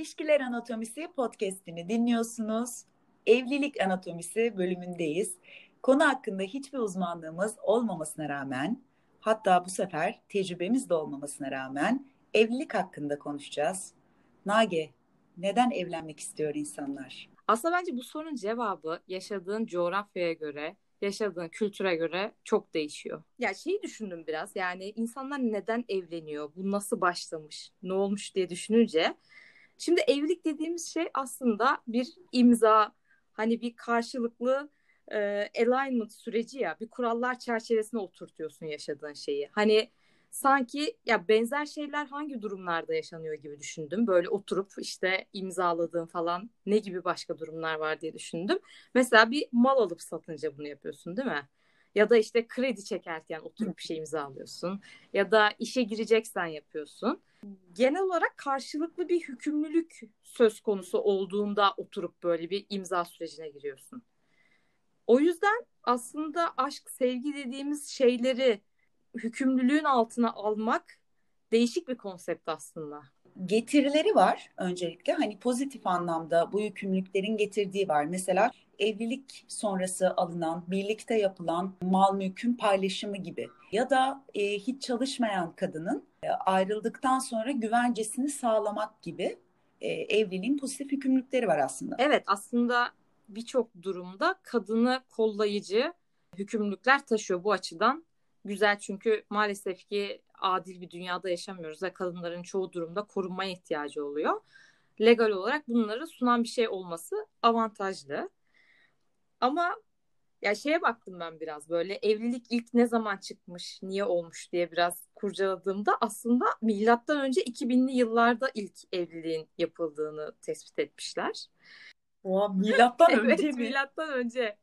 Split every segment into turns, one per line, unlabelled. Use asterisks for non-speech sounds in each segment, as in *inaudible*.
İlişkiler Anatomisi podcast'ini dinliyorsunuz. Evlilik Anatomisi bölümündeyiz. Konu hakkında hiçbir uzmanlığımız olmamasına rağmen, hatta bu sefer tecrübemiz de olmamasına rağmen evlilik hakkında konuşacağız. Nage, neden evlenmek istiyor insanlar?
Aslında bence bu sorunun cevabı yaşadığın coğrafyaya göre, yaşadığın kültüre göre çok değişiyor. Ya şeyi düşündüm biraz yani insanlar neden evleniyor, bu nasıl başlamış, ne olmuş diye düşününce Şimdi evlilik dediğimiz şey aslında bir imza, hani bir karşılıklı e, alignment süreci ya, bir kurallar çerçevesine oturtuyorsun yaşadığın şeyi. Hani sanki ya benzer şeyler hangi durumlarda yaşanıyor gibi düşündüm. Böyle oturup işte imzaladığım falan ne gibi başka durumlar var diye düşündüm. Mesela bir mal alıp satınca bunu yapıyorsun değil mi? Ya da işte kredi çekerken oturup bir şey imzalıyorsun. Ya da işe gireceksen yapıyorsun. Genel olarak karşılıklı bir hükümlülük söz konusu olduğunda oturup böyle bir imza sürecine giriyorsun. O yüzden aslında aşk, sevgi dediğimiz şeyleri hükümlülüğün altına almak değişik bir konsept aslında.
Getirileri var öncelikle. Hani pozitif anlamda bu yükümlülüklerin getirdiği var. Mesela evlilik sonrası alınan, birlikte yapılan mal mülkün paylaşımı gibi. Ya da e, hiç çalışmayan kadının ayrıldıktan sonra güvencesini sağlamak gibi e, evliliğin pozitif yükümlülükleri var aslında.
Evet aslında birçok durumda kadını kollayıcı hükümlülükler taşıyor bu açıdan. Güzel çünkü maalesef ki adil bir dünyada yaşamıyoruz ve kadınların çoğu durumda korunmaya ihtiyacı oluyor. Legal olarak bunları sunan bir şey olması avantajlı. Ama ya şeye baktım ben biraz böyle evlilik ilk ne zaman çıkmış, niye olmuş diye biraz kurcaladığımda aslında milattan önce 2000'li yıllarda ilk evliliğin yapıldığını tespit etmişler.
Oha, milattan *laughs* önce
evet, mi? milattan önce.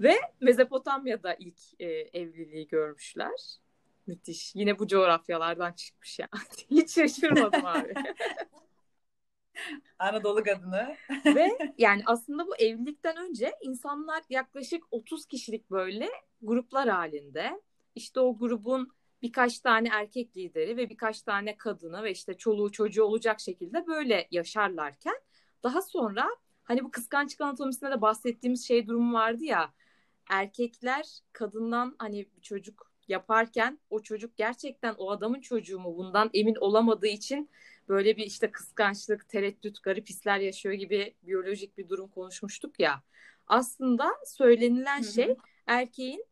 Ve Mezopotamya'da ilk e, evliliği görmüşler. Müthiş. Yine bu coğrafyalardan çıkmış ya. *laughs* Hiç şaşırmadım abi. *laughs*
Anadolu kadını.
Ve yani aslında bu evlilikten önce insanlar yaklaşık 30 kişilik böyle gruplar halinde işte o grubun birkaç tane erkek lideri ve birkaç tane kadını ve işte çoluğu çocuğu olacak şekilde böyle yaşarlarken daha sonra hani bu kıskançlık anatomisinde de bahsettiğimiz şey durumu vardı ya erkekler kadından hani bir çocuk yaparken o çocuk gerçekten o adamın çocuğu mu bundan emin olamadığı için böyle bir işte kıskançlık, tereddüt, garip hisler yaşıyor gibi biyolojik bir durum konuşmuştuk ya. Aslında söylenilen Hı-hı. şey erkeğin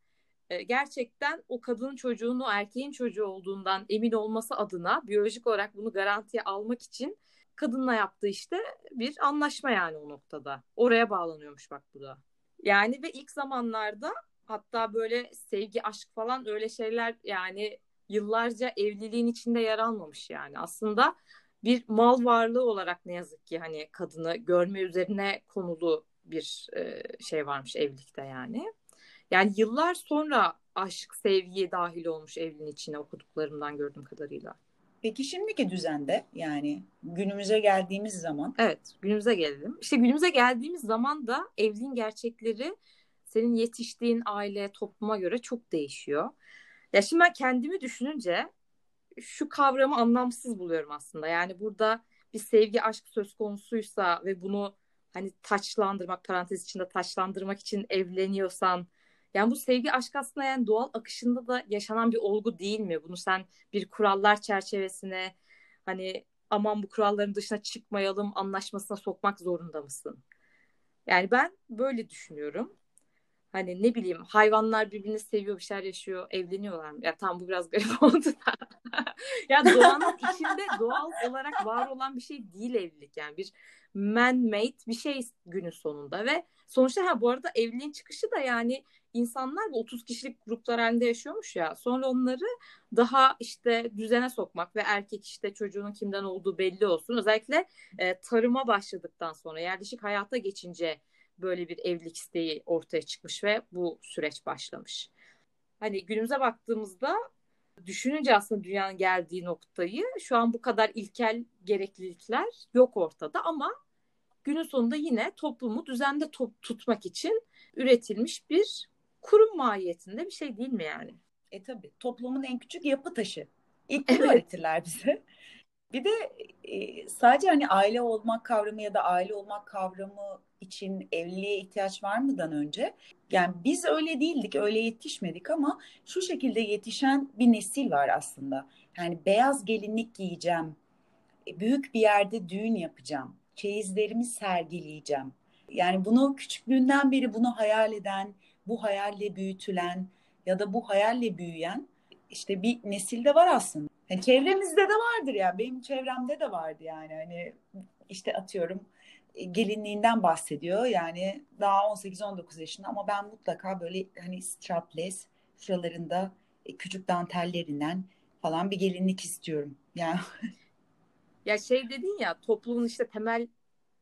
gerçekten o kadının çocuğunu erkeğin çocuğu olduğundan emin olması adına biyolojik olarak bunu garantiye almak için kadınla yaptığı işte bir anlaşma yani o noktada. Oraya bağlanıyormuş bak bu da. Yani ve ilk zamanlarda hatta böyle sevgi, aşk falan öyle şeyler yani yıllarca evliliğin içinde yer almamış yani. Aslında bir mal varlığı olarak ne yazık ki hani kadını görme üzerine konulu bir e, şey varmış evlilikte yani. Yani yıllar sonra aşk, sevgiye dahil olmuş evliliğin içine okuduklarımdan gördüğüm kadarıyla.
Peki şimdiki düzende yani günümüze geldiğimiz zaman?
Evet günümüze gelelim. İşte günümüze geldiğimiz zaman da evliliğin gerçekleri senin yetiştiğin aile, topluma göre çok değişiyor. Ya şimdi ben kendimi düşününce şu kavramı anlamsız buluyorum aslında. Yani burada bir sevgi aşk söz konusuysa ve bunu hani taçlandırmak parantez içinde taçlandırmak için evleniyorsan yani bu sevgi aşk aslında yani doğal akışında da yaşanan bir olgu değil mi? Bunu sen bir kurallar çerçevesine hani aman bu kuralların dışına çıkmayalım anlaşmasına sokmak zorunda mısın? Yani ben böyle düşünüyorum. Hani ne bileyim hayvanlar birbirini seviyor bir şeyler yaşıyor evleniyorlar mı? Ya tam bu biraz garip *laughs* oldu da. ya doğanın içinde doğal olarak var olan bir şey değil evlilik yani bir man-made bir şey günün sonunda ve sonuçta ha bu arada evliliğin çıkışı da yani insanlar 30 kişilik gruplar halinde yaşıyormuş ya sonra onları daha işte düzene sokmak ve erkek işte çocuğunun kimden olduğu belli olsun özellikle e, tarıma başladıktan sonra yerleşik hayata geçince böyle bir evlilik isteği ortaya çıkmış ve bu süreç başlamış. Hani günümüze baktığımızda düşününce aslında dünyanın geldiği noktayı şu an bu kadar ilkel gereklilikler yok ortada ama günün sonunda yine toplumu düzende top tutmak için üretilmiş bir kurum mahiyetinde bir şey değil mi yani?
E tabi toplumun en küçük yapı taşı. İlk *laughs* evet. öğretirler bize. Bir de e, sadece hani aile olmak kavramı ya da aile olmak kavramı için evliliğe ihtiyaç var mıdan önce yani biz öyle değildik, öyle yetişmedik ama şu şekilde yetişen bir nesil var aslında. Yani beyaz gelinlik giyeceğim, e, büyük bir yerde düğün yapacağım, çeyizlerimi sergileyeceğim. Yani bunu küçüklüğünden beri bunu hayal eden, bu hayalle büyütülen ya da bu hayalle büyüyen işte bir nesilde var aslında. Yani çevremizde de vardır ya. Benim çevremde de vardı yani. Hani işte atıyorum gelinliğinden bahsediyor. Yani daha 18-19 yaşında ama ben mutlaka böyle hani strapless şuralarında e, küçük dantellerinden falan bir gelinlik istiyorum. Yani *laughs*
ya şey dedin ya toplumun işte temel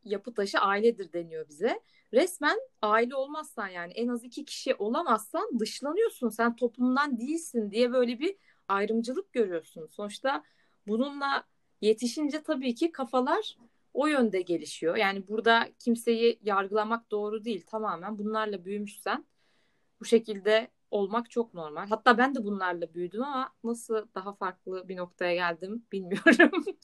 yapı taşı ailedir deniyor bize. Resmen aile olmazsan yani en az iki kişi olamazsan dışlanıyorsun. Sen toplumdan değilsin diye böyle bir ayrımcılık görüyorsun. Sonuçta bununla yetişince tabii ki kafalar o yönde gelişiyor. Yani burada kimseyi yargılamak doğru değil. Tamamen bunlarla büyümüşsen bu şekilde olmak çok normal. Hatta ben de bunlarla büyüdüm ama nasıl daha farklı bir noktaya geldim bilmiyorum. *laughs*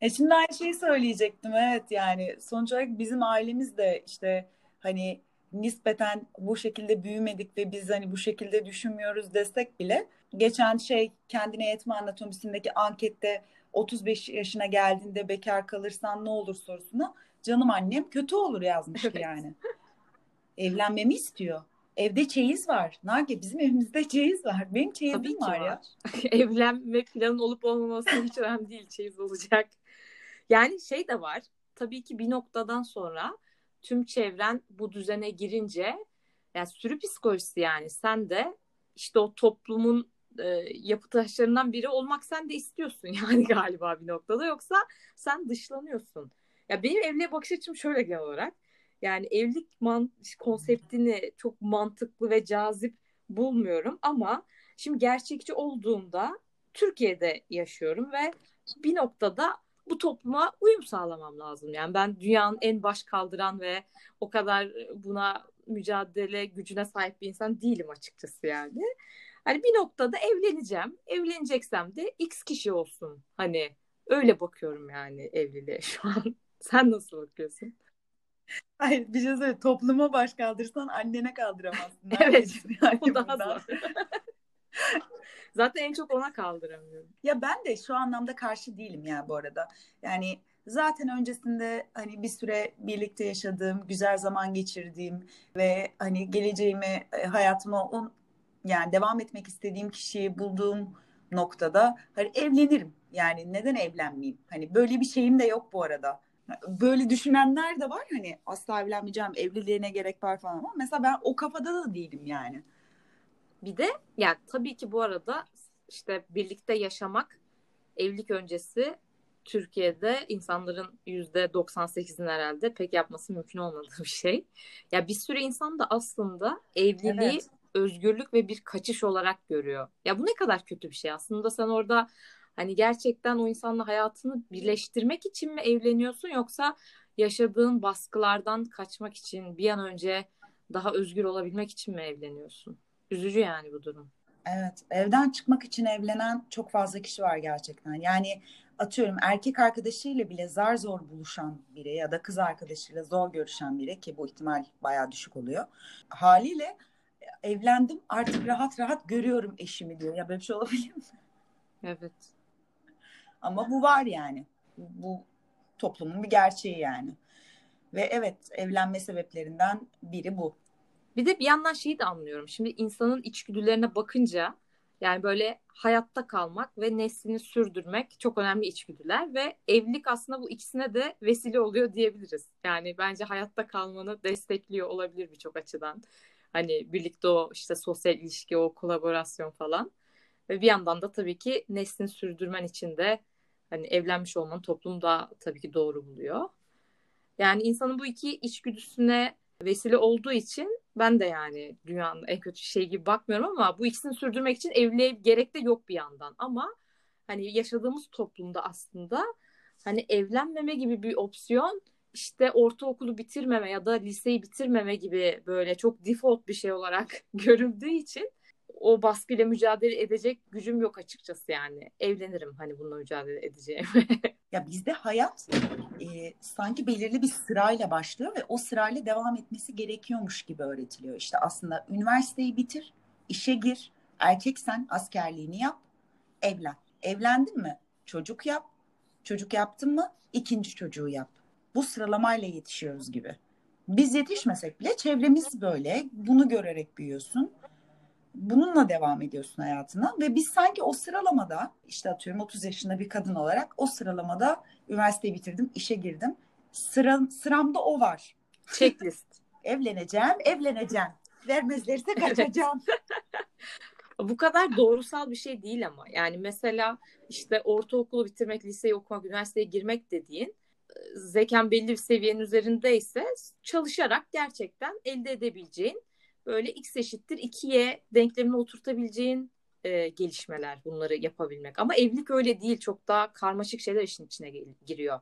E şimdi aynı şeyi söyleyecektim evet yani sonuç olarak bizim ailemiz de işte hani nispeten bu şekilde büyümedik ve biz hani bu şekilde düşünmüyoruz desek bile geçen şey kendine yetme anatomisindeki ankette 35 yaşına geldiğinde bekar kalırsan ne olur sorusuna canım annem kötü olur yazmıştı evet. yani. Evlenmemi istiyor. Evde çeyiz var. Nage bizim evimizde çeyiz var. Benim çeyizim var, var ya. *laughs*
Evlenme planın olup olmaması hiç önemli değil. Çeyiz olacak. Yani şey de var. Tabii ki bir noktadan sonra tüm çevren bu düzene girince yani sürü psikolojisi yani sen de işte o toplumun e, yapı taşlarından biri olmak sen de istiyorsun *laughs* yani galiba bir noktada yoksa sen dışlanıyorsun. Ya benim evliliğe bakış açım şöyle genel olarak. Yani evlilik man konseptini çok mantıklı ve cazip bulmuyorum ama şimdi gerçekçi olduğumda Türkiye'de yaşıyorum ve bir noktada bu topluma uyum sağlamam lazım. Yani ben dünyanın en baş kaldıran ve o kadar buna mücadele gücüne sahip bir insan değilim açıkçası yani. Hani bir noktada evleneceğim. Evleneceksem de X kişi olsun. Hani öyle bakıyorum yani evliliğe şu an. *laughs* Sen nasıl bakıyorsun?
Hayır bir şey söyle. Topluma baş kaldırsan annene kaldıramazsın. *laughs*
evet. Yani *laughs* o daha zor. Zaten en çok ona kaldıramıyorum.
Ya ben de şu anlamda karşı değilim ya bu arada. Yani zaten öncesinde hani bir süre birlikte yaşadığım, güzel zaman geçirdiğim ve hani geleceğimi, e, hayatıma on, yani devam etmek istediğim kişiyi bulduğum noktada hani evlenirim. Yani neden evlenmeyeyim? Hani böyle bir şeyim de yok bu arada. Böyle düşünenler de var hani asla evlenmeyeceğim, evliliğine gerek var falan ama mesela ben o kafada da değilim yani.
Bir de yani tabii ki bu arada işte birlikte yaşamak evlilik öncesi Türkiye'de insanların yüzde 98'in herhalde pek yapması mümkün olmadığı bir şey. Ya bir sürü insan da aslında evliliği evet. Özgürlük ve bir kaçış olarak görüyor. Ya bu ne kadar kötü bir şey. Aslında sen orada hani gerçekten o insanla hayatını birleştirmek için mi evleniyorsun yoksa yaşadığın baskılardan kaçmak için bir an önce daha özgür olabilmek için mi evleniyorsun? Üzücü yani bu durum.
Evet, evden çıkmak için evlenen çok fazla kişi var gerçekten. Yani atıyorum erkek arkadaşıyla bile zar zor buluşan biri ya da kız arkadaşıyla zor görüşen biri ki bu ihtimal bayağı düşük oluyor. Haliyle evlendim artık rahat rahat görüyorum eşimi diyor. Ya böyle bir şey olabilir mi?
Evet.
Ama bu var yani. Bu toplumun bir gerçeği yani. Ve evet evlenme sebeplerinden biri bu.
Bir de bir yandan şeyi de anlıyorum. Şimdi insanın içgüdülerine bakınca yani böyle hayatta kalmak ve neslini sürdürmek çok önemli içgüdüler ve evlilik aslında bu ikisine de vesile oluyor diyebiliriz. Yani bence hayatta kalmanı destekliyor olabilir birçok açıdan. Hani birlikte o işte sosyal ilişki, o kolaborasyon falan. Ve bir yandan da tabii ki neslini sürdürmen için de hani evlenmiş olmanı toplum da tabii ki doğru buluyor. Yani insanın bu iki içgüdüsüne vesile olduğu için ben de yani dünyanın en kötü şey gibi bakmıyorum ama bu ikisini sürdürmek için evliliğe gerek de yok bir yandan. Ama hani yaşadığımız toplumda aslında hani evlenmeme gibi bir opsiyon işte ortaokulu bitirmeme ya da liseyi bitirmeme gibi böyle çok default bir şey olarak *laughs* görüldüğü için o baskıyla mücadele edecek gücüm yok açıkçası yani. Evlenirim hani bununla mücadele edeceğim. *laughs*
ya bizde hayat e, sanki belirli bir sırayla başlıyor ve o sırayla devam etmesi gerekiyormuş gibi öğretiliyor. İşte aslında üniversiteyi bitir, işe gir, erkeksen askerliğini yap, evlen. Evlendin mi? Çocuk yap. Çocuk yaptın mı? İkinci çocuğu yap. Bu sıralamayla yetişiyoruz gibi. Biz yetişmesek bile çevremiz böyle. Bunu görerek büyüyorsun. Bununla devam ediyorsun hayatına ve biz sanki o sıralamada işte atıyorum 30 yaşında bir kadın olarak o sıralamada üniversiteyi bitirdim, işe girdim. Sıra, sıramda o var.
Checklist. *laughs*
evleneceğim, evleneceğim. Vermezlerse kaçacağım. *laughs*
Bu kadar doğrusal bir şey değil ama. Yani mesela işte ortaokulu bitirmek, liseyi okumak, üniversiteye girmek dediğin zekan belli bir seviyenin üzerindeyse çalışarak gerçekten elde edebileceğin böyle x eşittir 2y denklemine oturtabileceğin e, gelişmeler bunları yapabilmek. Ama evlilik öyle değil. Çok daha karmaşık şeyler işin içine giriyor.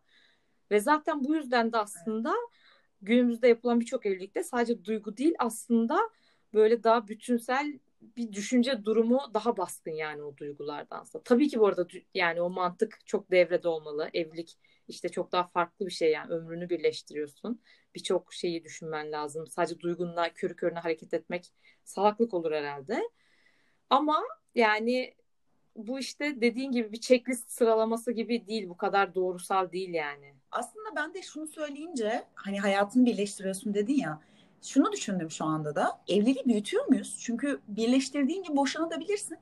Ve zaten bu yüzden de aslında günümüzde yapılan birçok evlilikte sadece duygu değil aslında böyle daha bütünsel bir düşünce durumu daha baskın yani o duygulardansa. Tabii ki bu arada yani o mantık çok devrede olmalı. Evlilik işte çok daha farklı bir şey yani ömrünü birleştiriyorsun. Birçok şeyi düşünmen lazım. Sadece duygunla körü körüne hareket etmek salaklık olur herhalde. Ama yani bu işte dediğin gibi bir checklist sıralaması gibi değil. Bu kadar doğrusal değil yani.
Aslında ben de şunu söyleyince hani hayatını birleştiriyorsun dedin ya. Şunu düşündüm şu anda da. Evliliği büyütüyor muyuz? Çünkü birleştirdiğin gibi boşanabilirsin.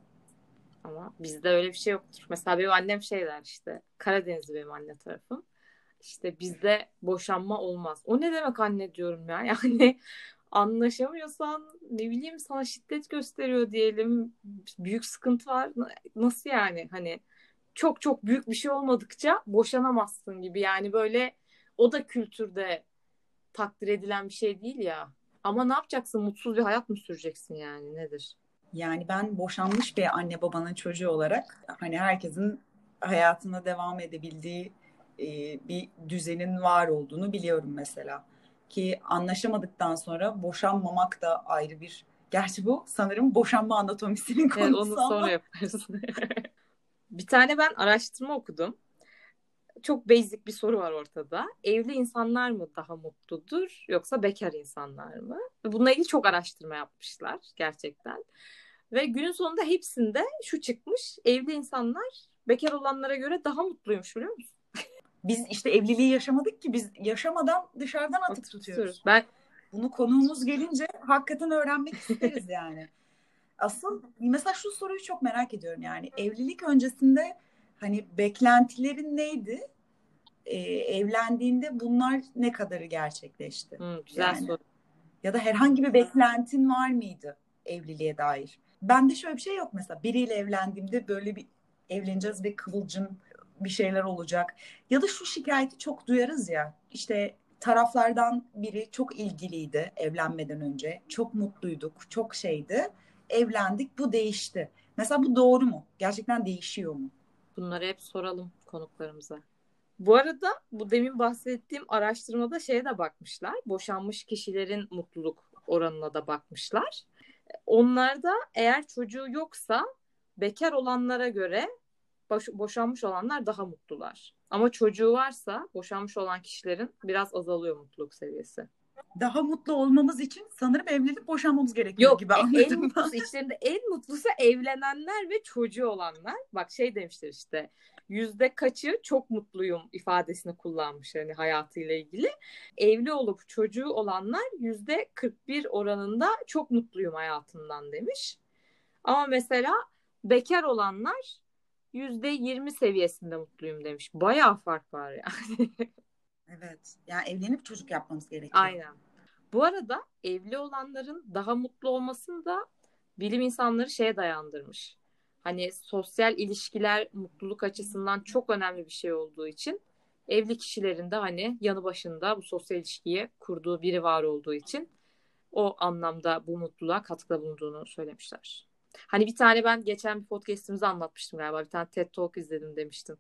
Ama bizde öyle bir şey yoktur. Mesela benim annem şey der işte Karadenizli benim anne tarafım. İşte bizde boşanma olmaz. O ne demek anne diyorum ya. *laughs* Yani anlaşamıyorsan ne bileyim sana şiddet gösteriyor diyelim. Büyük sıkıntı var. Nasıl yani? Hani çok çok büyük bir şey olmadıkça boşanamazsın gibi. Yani böyle o da kültürde takdir edilen bir şey değil ya. Ama ne yapacaksın? Mutsuz bir hayat mı süreceksin yani? Nedir?
Yani ben boşanmış bir anne babanın çocuğu olarak hani herkesin hayatına devam edebildiği e, bir düzenin var olduğunu biliyorum mesela. Ki anlaşamadıktan sonra boşanmamak da ayrı bir Gerçi bu sanırım boşanma anatomisinin konusu evet,
onu sonra yaparız. *laughs* bir tane ben araştırma okudum. Çok basic bir soru var ortada. Evli insanlar mı daha mutludur yoksa bekar insanlar mı? Bununla ilgili çok araştırma yapmışlar gerçekten. Ve günün sonunda hepsinde şu çıkmış. Evli insanlar bekar olanlara göre daha mutluymuş biliyor musun? *laughs*
Biz işte evliliği yaşamadık ki biz yaşamadan dışarıdan atıp tutuyoruz. Ben bunu konuğumuz gelince hakikaten öğrenmek isteriz yani. Asıl mesela şu soruyu çok merak ediyorum yani evlilik öncesinde hani beklentilerin neydi? Ee, evlendiğinde bunlar ne kadarı gerçekleşti?
Hı, güzel yani. soru.
Ya da herhangi bir beklentin var mıydı evliliğe dair? Ben de şöyle bir şey yok mesela biriyle evlendiğimde böyle bir evleneceğiz ve kıvılcım bir şeyler olacak. Ya da şu şikayeti çok duyarız ya işte taraflardan biri çok ilgiliydi evlenmeden önce. Çok mutluyduk, çok şeydi. Evlendik, bu değişti. Mesela bu doğru mu? Gerçekten değişiyor mu?
Bunları hep soralım konuklarımıza. Bu arada bu demin bahsettiğim araştırmada şeye de bakmışlar. Boşanmış kişilerin mutluluk oranına da bakmışlar. Onlarda eğer çocuğu yoksa bekar olanlara göre boş, boşanmış olanlar daha mutlular. Ama çocuğu varsa boşanmış olan kişilerin biraz azalıyor mutluluk seviyesi.
Daha mutlu olmamız için sanırım evlenip boşanmamız gerekiyor Yok, gibi e, anladım.
En mutlusu içlerinde en mutlusu evlenenler ve çocuğu olanlar. Bak şey demişler işte yüzde kaçı çok mutluyum ifadesini kullanmış hani hayatıyla ilgili. Evli olup çocuğu olanlar yüzde 41 oranında çok mutluyum hayatından demiş. Ama mesela bekar olanlar yüzde 20 seviyesinde mutluyum demiş. Bayağı fark var yani. *laughs*
evet. Yani evlenip çocuk yapmamız gerekiyor.
Aynen. Bu arada evli olanların daha mutlu olmasını da bilim insanları şeye dayandırmış hani sosyal ilişkiler mutluluk açısından çok önemli bir şey olduğu için evli kişilerin de hani yanı başında bu sosyal ilişkiye kurduğu biri var olduğu için o anlamda bu mutluluğa katkıda bulunduğunu söylemişler. Hani bir tane ben geçen bir podcast'imizi anlatmıştım galiba. Bir tane TED Talk izledim demiştim.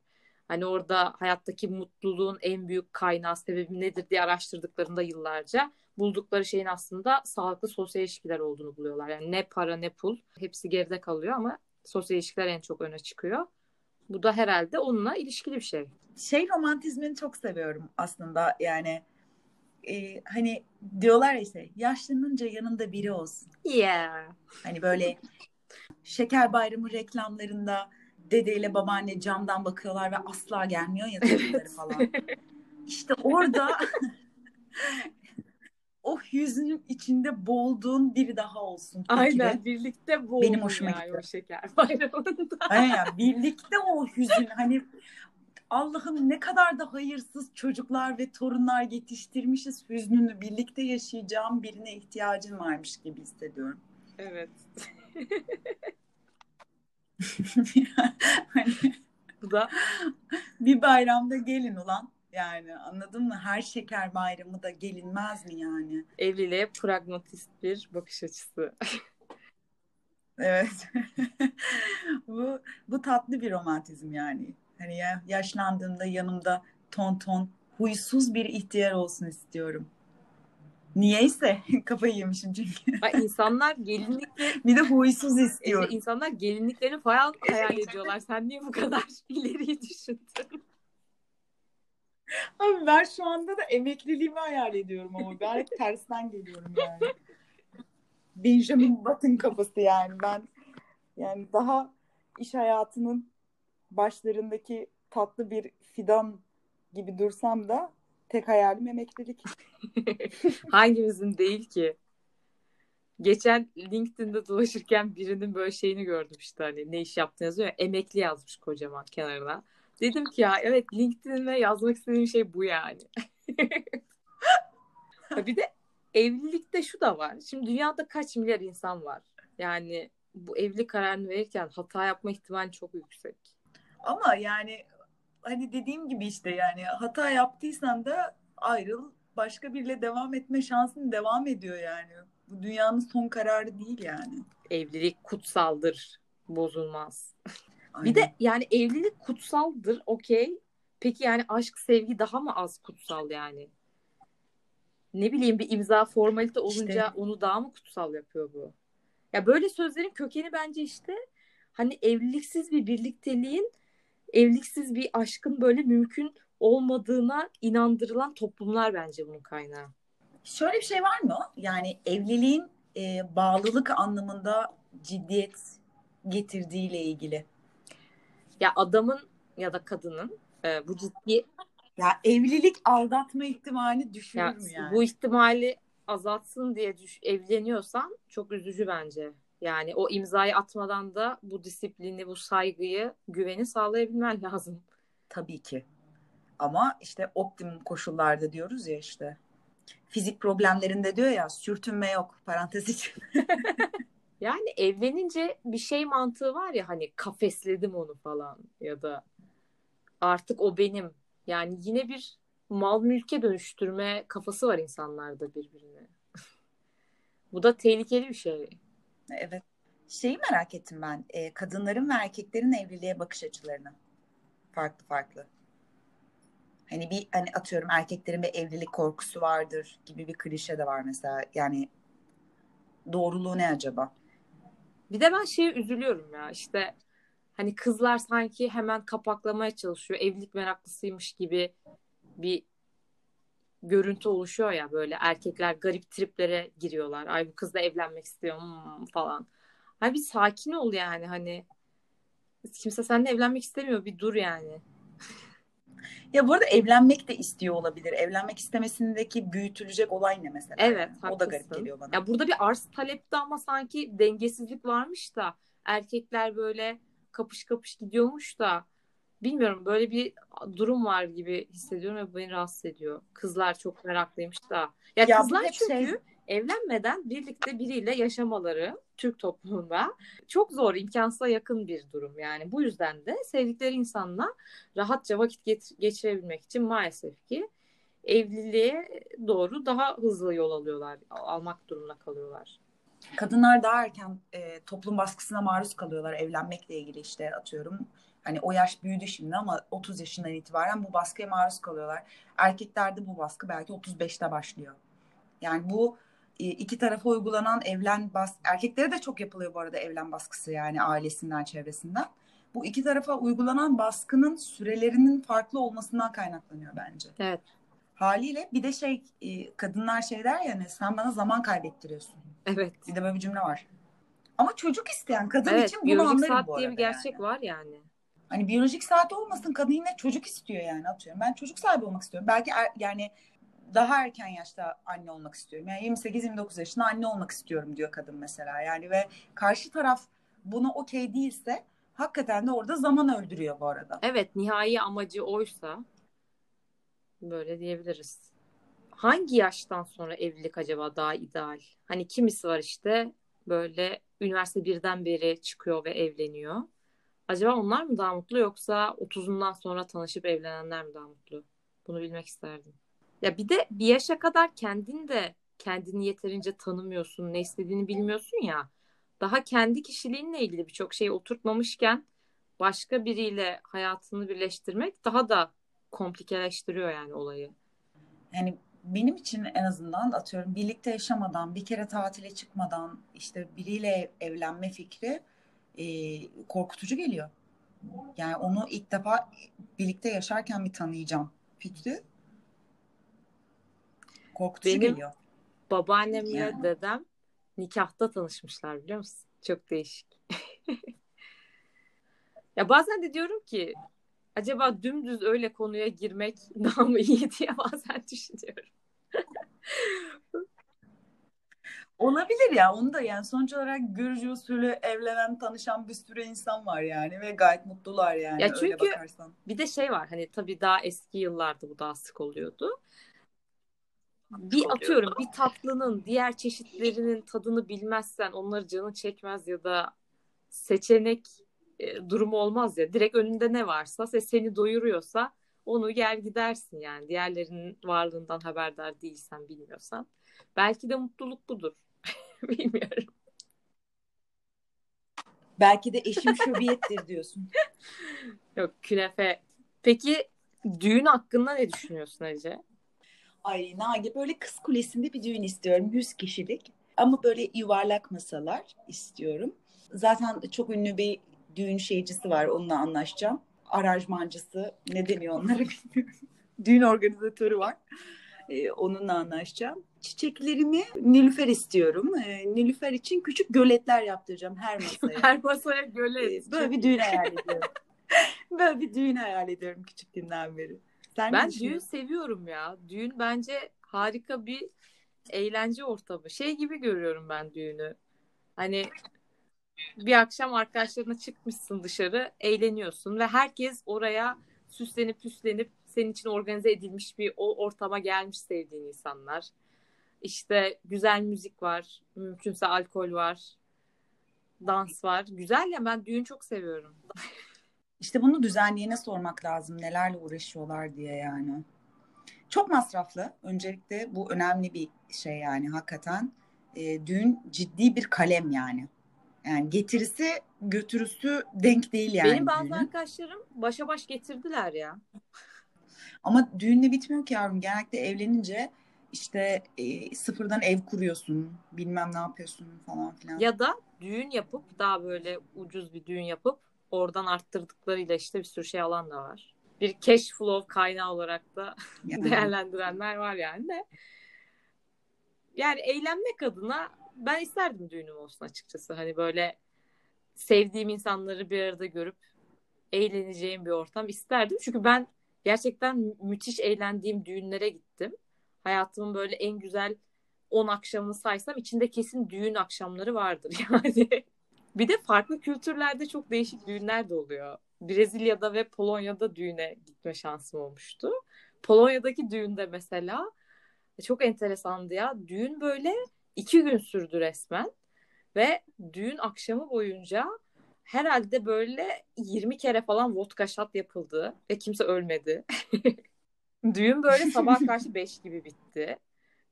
Hani orada hayattaki mutluluğun en büyük kaynağı sebebi nedir diye araştırdıklarında yıllarca buldukları şeyin aslında sağlıklı sosyal ilişkiler olduğunu buluyorlar. Yani ne para ne pul hepsi geride kalıyor ama sosyal ilişkiler en çok öne çıkıyor. Bu da herhalde onunla ilişkili bir şey.
Şey romantizmini çok seviyorum aslında yani e, hani diyorlar ya işte yaşlanınca yanında biri olsun.
Yeah.
Hani böyle şeker bayramı reklamlarında dedeyle babaanne camdan bakıyorlar ve asla gelmiyor ya torunları falan. İşte orada *laughs* o hüznün içinde boğulduğun biri daha olsun.
Aynen
gibi.
birlikte bu
Benim hoşuma
yani
gitti.
o şeker bayramında. *laughs*
Aynen birlikte o hüzün hani Allah'ım ne kadar da hayırsız çocuklar ve torunlar yetiştirmişiz hüznünü birlikte yaşayacağım birine ihtiyacın varmış gibi hissediyorum.
evet. *laughs* *laughs*
hani
Bu da
bir bayramda gelin ulan yani anladın mı? Her şeker bayramı da gelinmez mi yani?
evliliğe pragmatist bir bakış açısı. *laughs*
Evet. *laughs* bu bu tatlı bir romantizm yani. Hani ya, yaşlandığımda yanımda ton ton huysuz bir ihtiyar olsun istiyorum. Niyeyse *laughs* kafayı yemişim çünkü.
Ay, insanlar gelinlikle *laughs*
bir de huysuz
Ece,
istiyorum.
insanlar gelinliklerini falan hayal ediyorlar. Sen niye bu kadar *laughs* ileriyi düşündün?
Abi ben şu anda da emekliliğimi hayal ediyorum ama gayet tersten geliyorum yani. Benjamin Button kafası yani ben yani daha iş hayatının başlarındaki tatlı bir fidan gibi dursam da tek hayalim emeklilik. *laughs*
Hangimizin değil ki? Geçen LinkedIn'de dolaşırken birinin böyle şeyini gördüm işte hani ne iş yaptığını yazıyor ya, emekli yazmış kocaman kenarına. Dedim ki ya evet LinkedIn'e yazmak istediğim şey bu yani. *laughs* Ha bir de evlilikte şu da var. Şimdi dünyada kaç milyar insan var? Yani bu evlilik kararını verirken hata yapma ihtimali çok yüksek.
Ama yani hani dediğim gibi işte yani hata yaptıysan da ayrıl başka biriyle devam etme şansın devam ediyor yani. Bu dünyanın son kararı değil yani.
Evlilik kutsaldır, bozulmaz.
Aynen. *laughs*
Bir de yani evlilik kutsaldır, okey. Peki yani aşk, sevgi daha mı az kutsal yani? Ne bileyim bir imza formalite olunca
İşte.
onu daha mı kutsal yapıyor bu? Ya böyle sözlerin kökeni bence işte hani evliliksiz bir birlikteliğin, evliliksiz bir aşkın böyle mümkün olmadığına inandırılan toplumlar bence bunun kaynağı.
Şöyle bir şey var mı? Yani evliliğin e, bağlılık anlamında ciddiyet getirdiğiyle ilgili.
Ya adamın ya da kadının e, bu ciddi
Ya evlilik aldatma ihtimali düşürür
ya,
mü yani?
bu ihtimali azaltsın diye düş, evleniyorsan çok üzücü bence. Yani o imzayı atmadan da bu disiplini, bu saygıyı, güveni sağlayabilmen lazım.
Tabii ki. Ama işte optimum koşullarda diyoruz ya işte. Fizik problemlerinde diyor ya sürtünme yok parantez için. *laughs*
Yani evlenince bir şey mantığı var ya hani kafesledim onu falan ya da artık o benim. Yani yine bir mal mülke dönüştürme kafası var insanlarda birbirine. *laughs* Bu da tehlikeli bir şey.
Evet. Şeyi merak ettim ben. e, kadınların ve erkeklerin evliliğe bakış açılarını. Farklı farklı. Hani bir hani atıyorum erkeklerin bir evlilik korkusu vardır gibi bir klişe de var mesela. Yani doğruluğu ne acaba?
Bir de ben şeye üzülüyorum ya işte hani kızlar sanki hemen kapaklamaya çalışıyor. Evlilik meraklısıymış gibi bir görüntü oluşuyor ya böyle erkekler garip triplere giriyorlar. Ay bu kızla evlenmek istiyorum hmm, falan. Hani bir sakin ol yani hani kimse seninle evlenmek istemiyor bir dur yani.
Ya bu arada evlenmek de istiyor olabilir. Evlenmek istemesindeki büyütülecek olay ne mesela?
Evet
Yani? O da garip
haklısın.
geliyor bana.
Ya burada bir arz talepte ama sanki dengesizlik varmış da erkekler böyle kapış kapış gidiyormuş da bilmiyorum böyle bir durum var gibi hissediyorum ve bu beni rahatsız ediyor. Kızlar çok meraklıymış da. Ya,
Ya
kızlar çünkü
şey-
evlenmeden birlikte biriyle yaşamaları Türk toplumunda çok zor, imkansıza yakın bir durum. Yani bu yüzden de sevdikleri insanla rahatça vakit geç- geçirebilmek için maalesef ki evliliğe doğru daha hızlı yol alıyorlar, almak durumunda kalıyorlar.
Kadınlar daha erken e, toplum baskısına maruz kalıyorlar evlenmekle ilgili işte atıyorum. Hani o yaş büyüdü şimdi ama 30 yaşından itibaren bu baskıya maruz kalıyorlar. Erkeklerde bu baskı belki 35'te başlıyor. Yani bu e, iki tarafa uygulanan evlen bas erkeklere de çok yapılıyor bu arada evlen baskısı yani ailesinden çevresinden. Bu iki tarafa uygulanan baskının sürelerinin farklı olmasından kaynaklanıyor bence.
Evet.
Haliyle bir de şey e, kadınlar şey der yani sen bana zaman kaybettiriyorsun.
Evet.
Bir de böyle bir cümle var. Ama çocuk isteyen kadın
evet,
için bunu
biyolojik
anlarım
saat
bu
diye
arada
bir gerçek
yani.
var yani.
Hani biyolojik saat olmasın kadın yine çocuk istiyor yani atıyorum. Ben çocuk sahibi olmak istiyorum. Belki er, yani daha erken yaşta anne olmak istiyorum. Yani 28-29 yaşında anne olmak istiyorum diyor kadın mesela. Yani ve karşı taraf buna okey değilse hakikaten de orada zaman öldürüyor bu arada.
Evet nihai amacı oysa böyle diyebiliriz. Hangi yaştan sonra evlilik acaba daha ideal? Hani kimisi var işte böyle üniversite birden beri çıkıyor ve evleniyor. Acaba onlar mı daha mutlu yoksa 30'undan sonra tanışıp evlenenler mi daha mutlu? Bunu bilmek isterdim. Ya bir de bir yaşa kadar kendin de kendini yeterince tanımıyorsun, ne istediğini bilmiyorsun ya. Daha kendi kişiliğinle ilgili birçok şeyi oturtmamışken başka biriyle hayatını birleştirmek daha da komplikeleştiriyor yani olayı.
Yani benim için en azından atıyorum birlikte yaşamadan, bir kere tatile çıkmadan işte biriyle evlenme fikri e, korkutucu geliyor. Yani onu ilk defa birlikte yaşarken bir tanıyacağım fikri korkutucu
Benim
geliyor.
babaannemle
Yani.
dedem nikahta tanışmışlar biliyor musun? Çok değişik. *laughs* ya bazen de diyorum ki acaba dümdüz öyle konuya girmek daha mı iyi *laughs* diye bazen düşünüyorum.
Olabilir ya onu da yani sonuç olarak görücü usulü evlenen tanışan bir sürü insan var yani ve gayet mutlular yani
Ya
öyle
çünkü
bakarsan.
bir de şey var hani tabii daha eski yıllarda bu daha sık oluyordu. Bir atıyorum bir tatlının diğer çeşitlerinin tadını bilmezsen onları canın çekmez ya da seçenek e, durumu olmaz ya. Direkt önünde ne varsa ve seni doyuruyorsa onu gel gidersin yani. Diğerlerinin varlığından haberdar değilsen bilmiyorsan. Belki de mutluluk budur. *laughs* Bilmiyorum.
Belki de eşim şöbiyettir diyorsun. *laughs*
Yok künefe. Peki düğün hakkında ne düşünüyorsun Ece?
Ay Nagi böyle kız kulesinde bir düğün istiyorum. 100 kişilik. Ama böyle yuvarlak masalar istiyorum. Zaten çok ünlü bir düğün şeycisi var. Onunla anlaşacağım. Aranjmancısı ne deniyor onlara *laughs* bilmiyorum. düğün organizatörü var. Ee, onunla anlaşacağım. Çiçeklerimi Nilüfer istiyorum. Ee, Nilüfer için küçük göletler yaptıracağım her masaya. *laughs*
Her masaya göle.
Ee, böyle bir düğün hayal ediyorum. *laughs* böyle bir düğün hayal ediyorum küçüklüğümden beri. Sen
Ben düğün seviyorum ya. Düğün bence harika bir eğlence ortamı. Şey gibi görüyorum ben düğünü. Hani bir akşam arkadaşlarına çıkmışsın dışarı, eğleniyorsun ve herkes oraya süslenip püslenip senin için organize edilmiş bir o ortama gelmiş sevdiğin insanlar. İşte güzel müzik var, mümkünse alkol var, dans var. Güzel ya ben düğün çok seviyorum. *laughs*
İşte bunu düzenleyene sormak lazım. Nelerle uğraşıyorlar diye yani. Çok masraflı. Öncelikle bu önemli bir şey yani hakikaten. E, düğün ciddi bir kalem yani. Yani getirisi götürüsü denk değil yani
Benim bazı
düğünün.
arkadaşlarım başa baş getirdiler ya.
Ama düğünle bitmiyor ki yavrum. Genellikle evlenince işte e, sıfırdan ev kuruyorsun. Bilmem ne yapıyorsun falan filan.
Ya da düğün yapıp daha böyle ucuz bir düğün yapıp oradan arttırdıklarıyla işte bir sürü şey alan da var. Bir cash flow kaynağı olarak da *laughs*
Yani.
değerlendirenler var yani de. Yani eğlenmek adına ben isterdim düğünüm olsun açıkçası. Hani böyle sevdiğim insanları bir arada görüp eğleneceğim bir ortam isterdim. Çünkü ben gerçekten mü- müthiş eğlendiğim düğünlere gittim. Hayatımın böyle en güzel 10 akşamını saysam içinde kesin düğün akşamları vardır *laughs* yani. Bir de farklı kültürlerde çok değişik düğünler de oluyor. Brezilya'da ve Polonya'da düğüne gitme şansım olmuştu. Polonya'daki düğünde mesela çok enteresandı ya. Düğün böyle iki gün sürdü resmen. Ve düğün akşamı boyunca herhalde böyle 20 kere falan vodka shot yapıldı. Ve kimse ölmedi. *laughs* Düğün böyle sabah karşı 5 gibi bitti.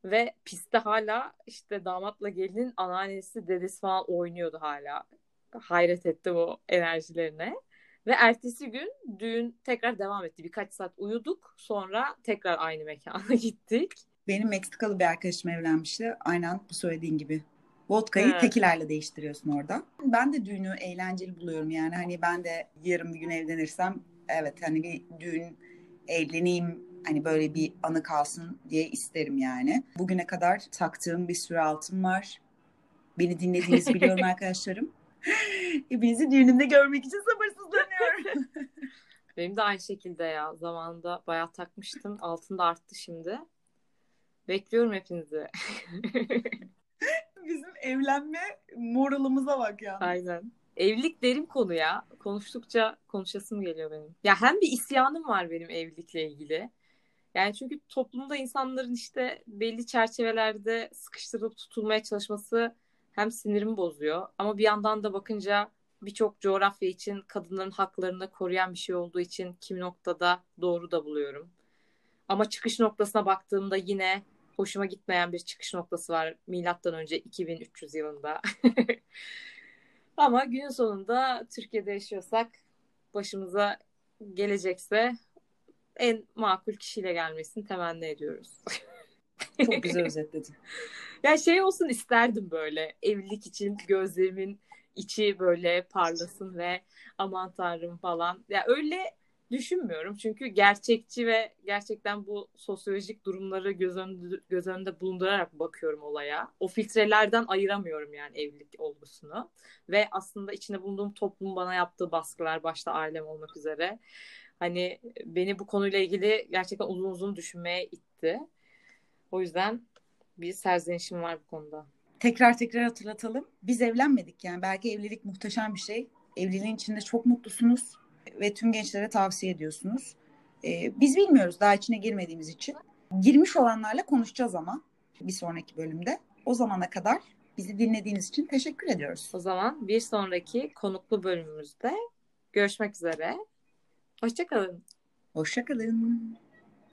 Ve pistte hala işte damatla gelinin anneannesi dedesi falan oynuyordu hala. Hayret ettim o enerjilerine. Ve ertesi gün düğün tekrar devam etti. Birkaç saat uyuduk. Sonra tekrar aynı mekana *laughs* gittik.
Benim Meksikalı bir arkadaşım evlenmişti. Aynen bu söylediğin gibi. Vodka'yı
He.
tekilerle değiştiriyorsun orada. Ben de düğünü eğlenceli buluyorum yani. Hani ben de yarın bir gün evlenirsem evet hani bir düğün evleneyim hani böyle bir anı kalsın diye isterim yani. Bugüne kadar taktığım bir sürü altın var. Beni dinlediğinizi *laughs* biliyorum arkadaşlarım. Hepinizi düğünümde görmek için sabırsızlanıyorum. *laughs*
Benim de aynı şekilde ya. Zamanında bayağı takmıştım. Altın da arttı şimdi. Bekliyorum hepinizi. *laughs*
Bizim evlenme moralımıza bak ya.
Aynen. Evlilik derin konu ya. Konuştukça konuşasım geliyor benim. Ya hem bir isyanım var benim evlilikle ilgili. Yani çünkü toplumda insanların işte belli çerçevelerde sıkıştırılıp tutulmaya çalışması hem sinirimi bozuyor ama bir yandan da bakınca birçok coğrafya için kadınların haklarını koruyan bir şey olduğu için kimi noktada doğru da buluyorum. Ama çıkış noktasına baktığımda yine hoşuma gitmeyen bir çıkış noktası var milattan önce 2300 yılında. *laughs* Ama günün sonunda Türkiye'de yaşıyorsak başımıza gelecekse en makul kişiyle gelmesini temenni ediyoruz. *laughs*
Çok güzel özetledin. *laughs*
Ya şey olsun isterdim böyle evlilik için gözlerimin içi böyle parlasın ve aman tanrım falan. Ya öyle düşünmüyorum çünkü gerçekçi ve gerçekten bu sosyolojik durumları göz önünde, göz önünde bulundurarak bakıyorum olaya. O filtrelerden ayıramıyorum yani evlilik olgusunu. Ve aslında içinde bulunduğum toplum bana yaptığı baskılar başta ailem olmak üzere. Hani beni bu konuyla ilgili gerçekten uzun uzun düşünmeye itti. O yüzden bir serzenişim var bu konuda.
Tekrar tekrar hatırlatalım. Biz evlenmedik yani. Belki evlilik muhteşem bir şey. Evliliğin içinde çok mutlusunuz ve tüm gençlere tavsiye ediyorsunuz. Ee, biz bilmiyoruz daha içine girmediğimiz için. Girmiş olanlarla konuşacağız ama bir sonraki bölümde. O zamana kadar bizi dinlediğiniz için teşekkür ediyoruz.
O zaman bir sonraki konuklu bölümümüzde görüşmek üzere. Hoşçakalın.
Hoşçakalın.